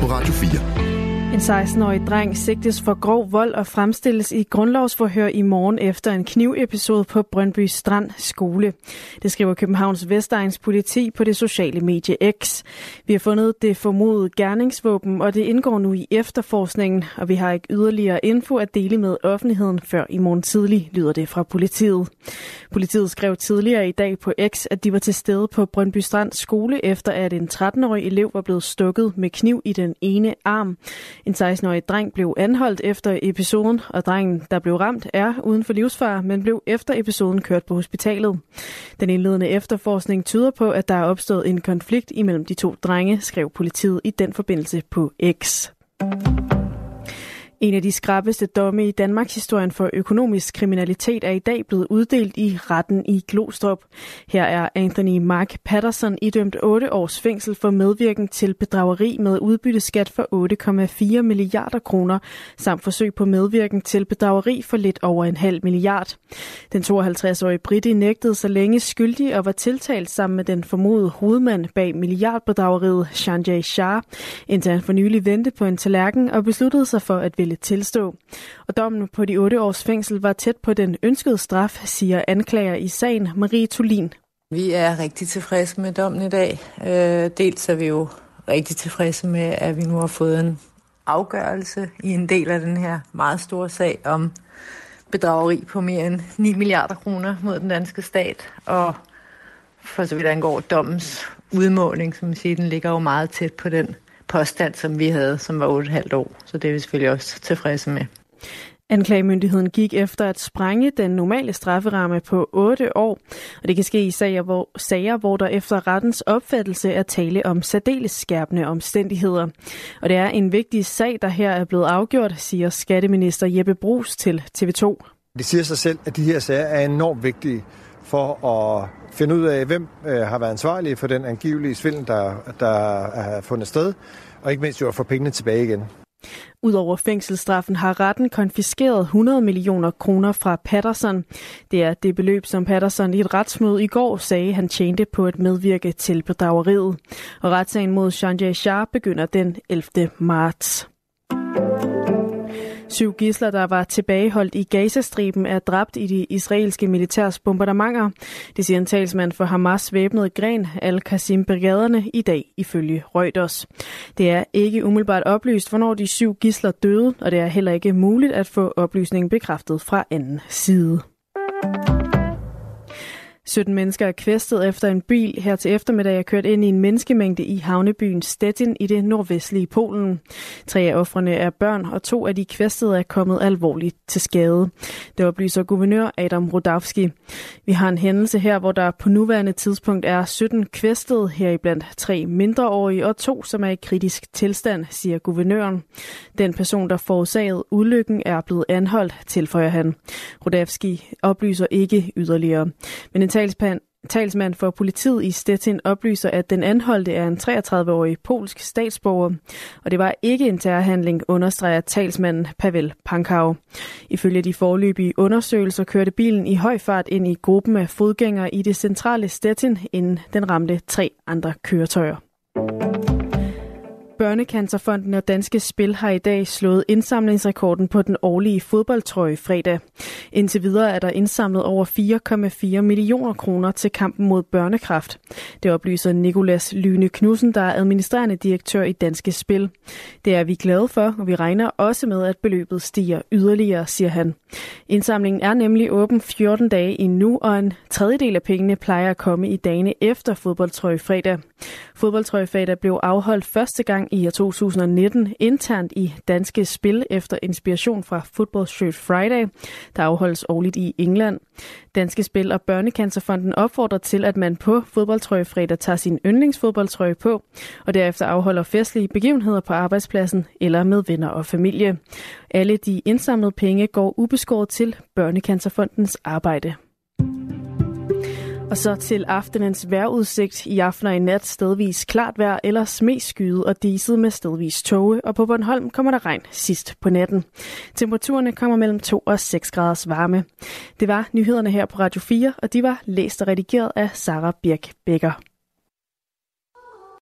på Radio 4. En 16-årig dreng sigtes for grov vold og fremstilles i grundlovsforhør i morgen efter en knivepisode på Brøndby Strand skole. Det skriver Københavns Vestegns politi på det sociale medie X. Vi har fundet det formodede gerningsvåben, og det indgår nu i efterforskningen, og vi har ikke yderligere info at dele med offentligheden før i morgen tidlig, lyder det fra politiet. Politiet skrev tidligere i dag på X, at de var til stede på Brøndby Strand skole, efter at en 13-årig elev var blevet stukket med kniv i den ene arm. En 16-årig dreng blev anholdt efter episoden, og drengen, der blev ramt, er uden for livsfare, men blev efter episoden kørt på hospitalet. Den indledende efterforskning tyder på, at der er opstået en konflikt imellem de to drenge, skrev politiet i den forbindelse på X. En af de skrappeste domme i Danmarks historien for økonomisk kriminalitet er i dag blevet uddelt i retten i Glostrup. Her er Anthony Mark Patterson idømt 8 års fængsel for medvirken til bedrageri med udbytteskat for 8,4 milliarder kroner, samt forsøg på medvirken til bedrageri for lidt over en halv milliard. Den 52-årige Britti nægtede så længe skyldig og var tiltalt sammen med den formodede hovedmand bag milliardbedrageriet Sanjay Shah, indtil han for nylig vendte på en tallerken og besluttede sig for at ville tilstå. Og dommen på de otte års fængsel var tæt på den ønskede straf, siger anklager i sagen Marie Tulin. Vi er rigtig tilfredse med dommen i dag. Øh, dels er vi jo rigtig tilfredse med, at vi nu har fået en afgørelse i en del af den her meget store sag om bedrageri på mere end 9 milliarder kroner mod den danske stat. Og for så vidt angår dommens udmåling, som man siger, den ligger jo meget tæt på den påstand, som vi havde, som var 8,5 år. Så det er vi selvfølgelig også tilfredse med. Anklagemyndigheden gik efter at sprænge den normale strafferamme på 8 år, og det kan ske i sager hvor, sager, hvor der efter rettens opfattelse er tale om særdeles skærpende omstændigheder. Og det er en vigtig sag, der her er blevet afgjort, siger skatteminister Jeppe Brugs til TV2. Det siger sig selv, at de her sager er enormt vigtige for at finde ud af, hvem øh, har været ansvarlig for den angivelige svindel, der, der er fundet sted, og ikke mindst jo at få pengene tilbage igen. Udover fængselsstraffen har retten konfiskeret 100 millioner kroner fra Patterson. Det er det beløb, som Patterson i et retsmøde i går sagde, han tjente på at medvirke til bedrageriet. Og retssagen mod Sanjay Shah begynder den 11. marts. Syv gisler, der var tilbageholdt i Gazastriben, er dræbt i de israelske militærs bombardementer. Det siger en talsmand for Hamas væbnede gren, Al-Qasim-brigaderne, i dag ifølge Reuters. Det er ikke umiddelbart oplyst, hvornår de syv gisler døde, og det er heller ikke muligt at få oplysningen bekræftet fra anden side. 17 mennesker er kvæstet efter en bil her til eftermiddag er kørt ind i en menneskemængde i havnebyen Stettin i det nordvestlige Polen. Tre af offrene er børn, og to af de kvæstede er kommet alvorligt til skade. Det oplyser guvernør Adam Rodavski. Vi har en hændelse her, hvor der på nuværende tidspunkt er 17 kvæstede, heriblandt tre mindreårige og to, som er i kritisk tilstand, siger guvernøren. Den person, der forårsagede ulykken, er blevet anholdt, tilføjer han. Rodavski oplyser ikke yderligere. Men en talsmand, talsmand for politiet i Stettin oplyser, at den anholdte er en 33-årig polsk statsborger, og det var ikke en terrorhandling, understreger talsmanden Pavel Pankau. Ifølge de forløbige undersøgelser kørte bilen i høj fart ind i gruppen af fodgængere i det centrale Stettin, inden den ramte tre andre køretøjer. Børnecancerfonden og Danske Spil har i dag slået indsamlingsrekorden på den årlige fodboldtrøje fredag. Indtil videre er der indsamlet over 4,4 millioner kroner til kampen mod børnekraft. Det oplyser Nikolas Lyne Knudsen, der er administrerende direktør i Danske Spil. Det er vi glade for, og vi regner også med, at beløbet stiger yderligere, siger han. Indsamlingen er nemlig åben 14 dage endnu, og en tredjedel af pengene plejer at komme i dagene efter fodboldtrøje fredag. Fodboldtrøje fredag blev afholdt første gang i i 2019 internt i Danske Spil efter inspiration fra Football Shirt Friday, der afholdes årligt i England. Danske Spil og Børnecancerfonden opfordrer til, at man på fodboldtrøjefredag tager sin yndlingsfodboldtrøje på, og derefter afholder festlige begivenheder på arbejdspladsen eller med venner og familie. Alle de indsamlede penge går ubeskåret til Børnecancerfondens arbejde. Og så til aftenens vejrudsigt. I aften og i nat stedvis klart vejr, eller mest skyet og diset med stedvis tåge, og på Bornholm kommer der regn sidst på natten. Temperaturerne kommer mellem 2 og 6 graders varme. Det var nyhederne her på Radio 4, og de var læst og redigeret af Sara Birk Becker.